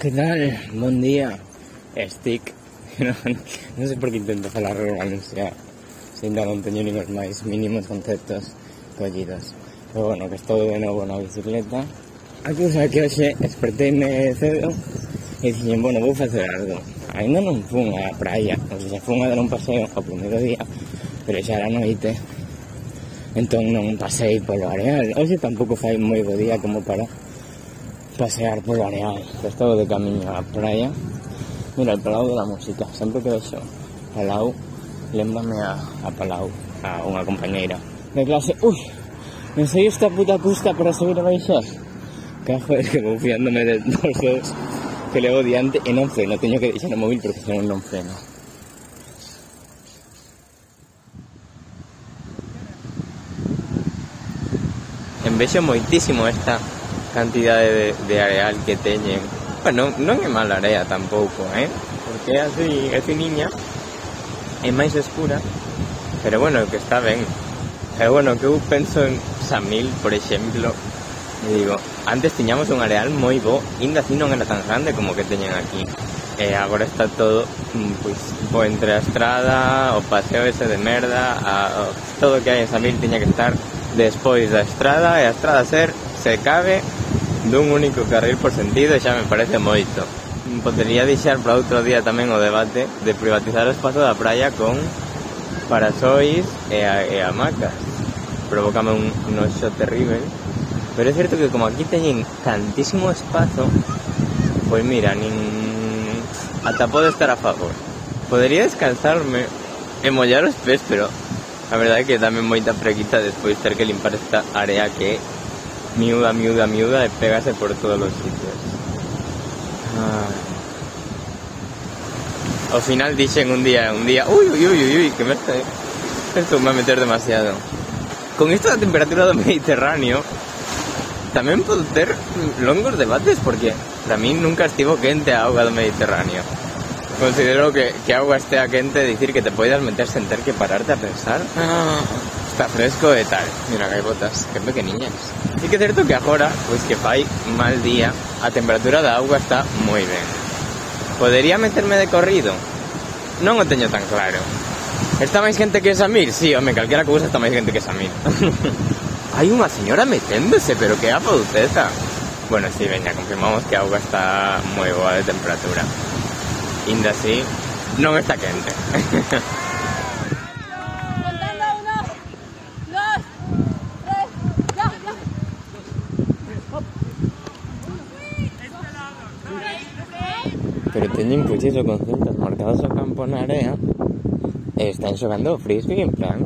Que tal? Bon día. Estic... No, sei por que intento falar organizar. Se ainda non teño nin os máis mínimos conceptos collidos. Pero bueno, que estou de novo na bicicleta. A cousa que hoxe desperteime cedo e dixen, bueno, vou facer algo. Ainda non fun á praia, ou seja, fun a dar un paseo ao primeiro día, pero xa era noite. Entón non pasei polo areal. Hoxe tampouco fai moi bo día como para pasear polo areal. Estou de camiño á praia Mira, el Palau de la Música, sempre que vexo Palau, lembrame a, a Palau, a unha compañeira de clase, ui, non sei esta puta custa para subir a baixar Cajo, es que vou fiándome de dos dos que levo diante e non freno, teño que deixar o móvil porque senón non freno Envexo moitísimo esta cantidade de, de areal que teñen. Bueno, non é mala area tampouco, eh? Porque é así, é finiña, é máis escura, pero bueno, que está ben. É bueno, que eu penso en Samil, por exemplo, e digo, antes tiñamos un areal moi bo, ainda así non era tan grande como que teñen aquí. E agora está todo, mm, pois, bo entre a estrada, o paseo ese de merda, a, o, todo o que hai en Samil tiña que estar despois da estrada, e a estrada ser se cabe dun único carril por sentido xa me parece moito. Podería deixar para outro día tamén o debate de privatizar o espazo da praia con parasois e, a, e hamacas. Provócame un noxo terrible. Pero é certo que como aquí teñen tantísimo espazo, pois mira, nin... Ata podo estar a favor. Podería descansarme e mollar os pés, pero a verdade é que dame moita preguita despois ter que limpar esta área que é miuda, miuda, miuda, y pegase por todos los sitios. Ah. Al final dicen un día, un día, uy, uy, uy, uy, que me está, esto me va a meter demasiado. Con esto la temperatura del Mediterráneo, también puedo tener longos debates porque para mí nunca estivo quente a agua del Mediterráneo. Considero que, que agua esté a quente decir que te puedas meter sentar que pararte a pensar. Ah, está fresco e tal. Mira que hai botas, que pequeniñas. E que certo que agora, pois que fai mal día, a temperatura da auga está moi ben. Podería meterme de corrido? Non o teño tan claro. Está máis gente que esa mil? Si, sí, home, calquera cousa está máis gente que esa mil. hai unha señora meténdose, pero que a pauteza. Bueno, si, sí, veña, confirmamos que a auga está moi boa de temperatura. Inda así, non está quente. pero teñen puxeso con cintas marcadas ao campo na area e están xogando frisbee en plan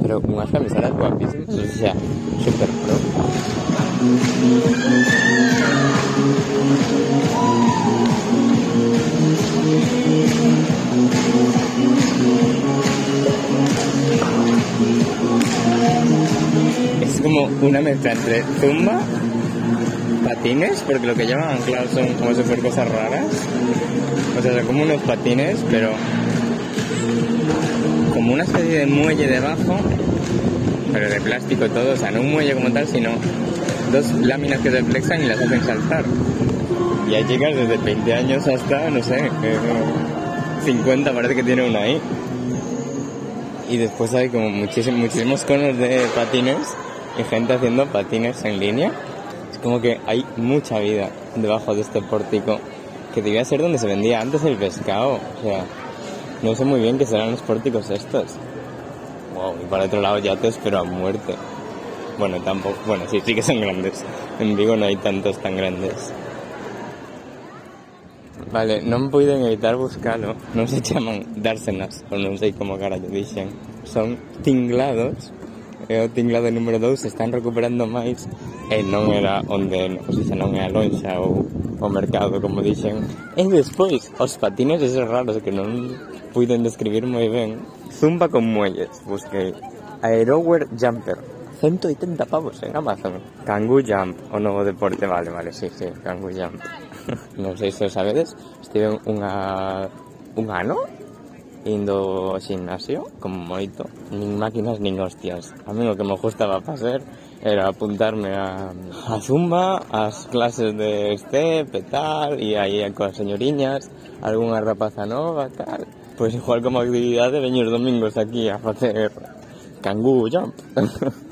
pero unhas camisetas guapísimas o sea, super pro. Es como una mezcla entre zumba patines, porque lo que llevan anclados son como si fueran cosas raras. O sea, son como unos patines, pero como una especie de muelle debajo, pero de plástico todo, o sea, no un muelle como tal, sino dos láminas que se flexan y las hacen saltar. Y hay chicas desde 20 años hasta, no sé, 50 parece que tiene una ahí. Y después hay como muchísimos, muchísimos conos de patines y gente haciendo patines en línea como que hay mucha vida debajo de este pórtico que debía ser donde se vendía antes el pescado. O sea, no sé muy bien qué serán los pórticos estos. Wow, y para otro lado yates, pero a muerte. Bueno, tampoco, bueno, sí, sí que son grandes. En Vigo no hay tantos tan grandes. Vale, non puiden evitar buscalo. Non se chaman dársenas, ou non sei como carallo dixen. Son tinglados e o tinglado número 2 están recuperando máis e non era onde, o xa non é a lonxa ou o mercado, como dixen. E despois, os patines esos raros que non puiden describir moi ben. Zumba con muelles, busquei. Aeroware Jumper, 180 pavos en Amazon. Kangoo Jump, o novo deporte, vale, vale, sí, sí, Kangoo Jump. non sei se o sabedes, estive unha... un ano indo ao gimnasio, como moito, nin máquinas nin hostias. A mí o que me gustaba facer era apuntarme a, a zumba, ás clases de step e tal, e aí coas señoriñas, algunha rapaza nova tal. Pois igual como actividade veño os domingos aquí a facer cangú jump.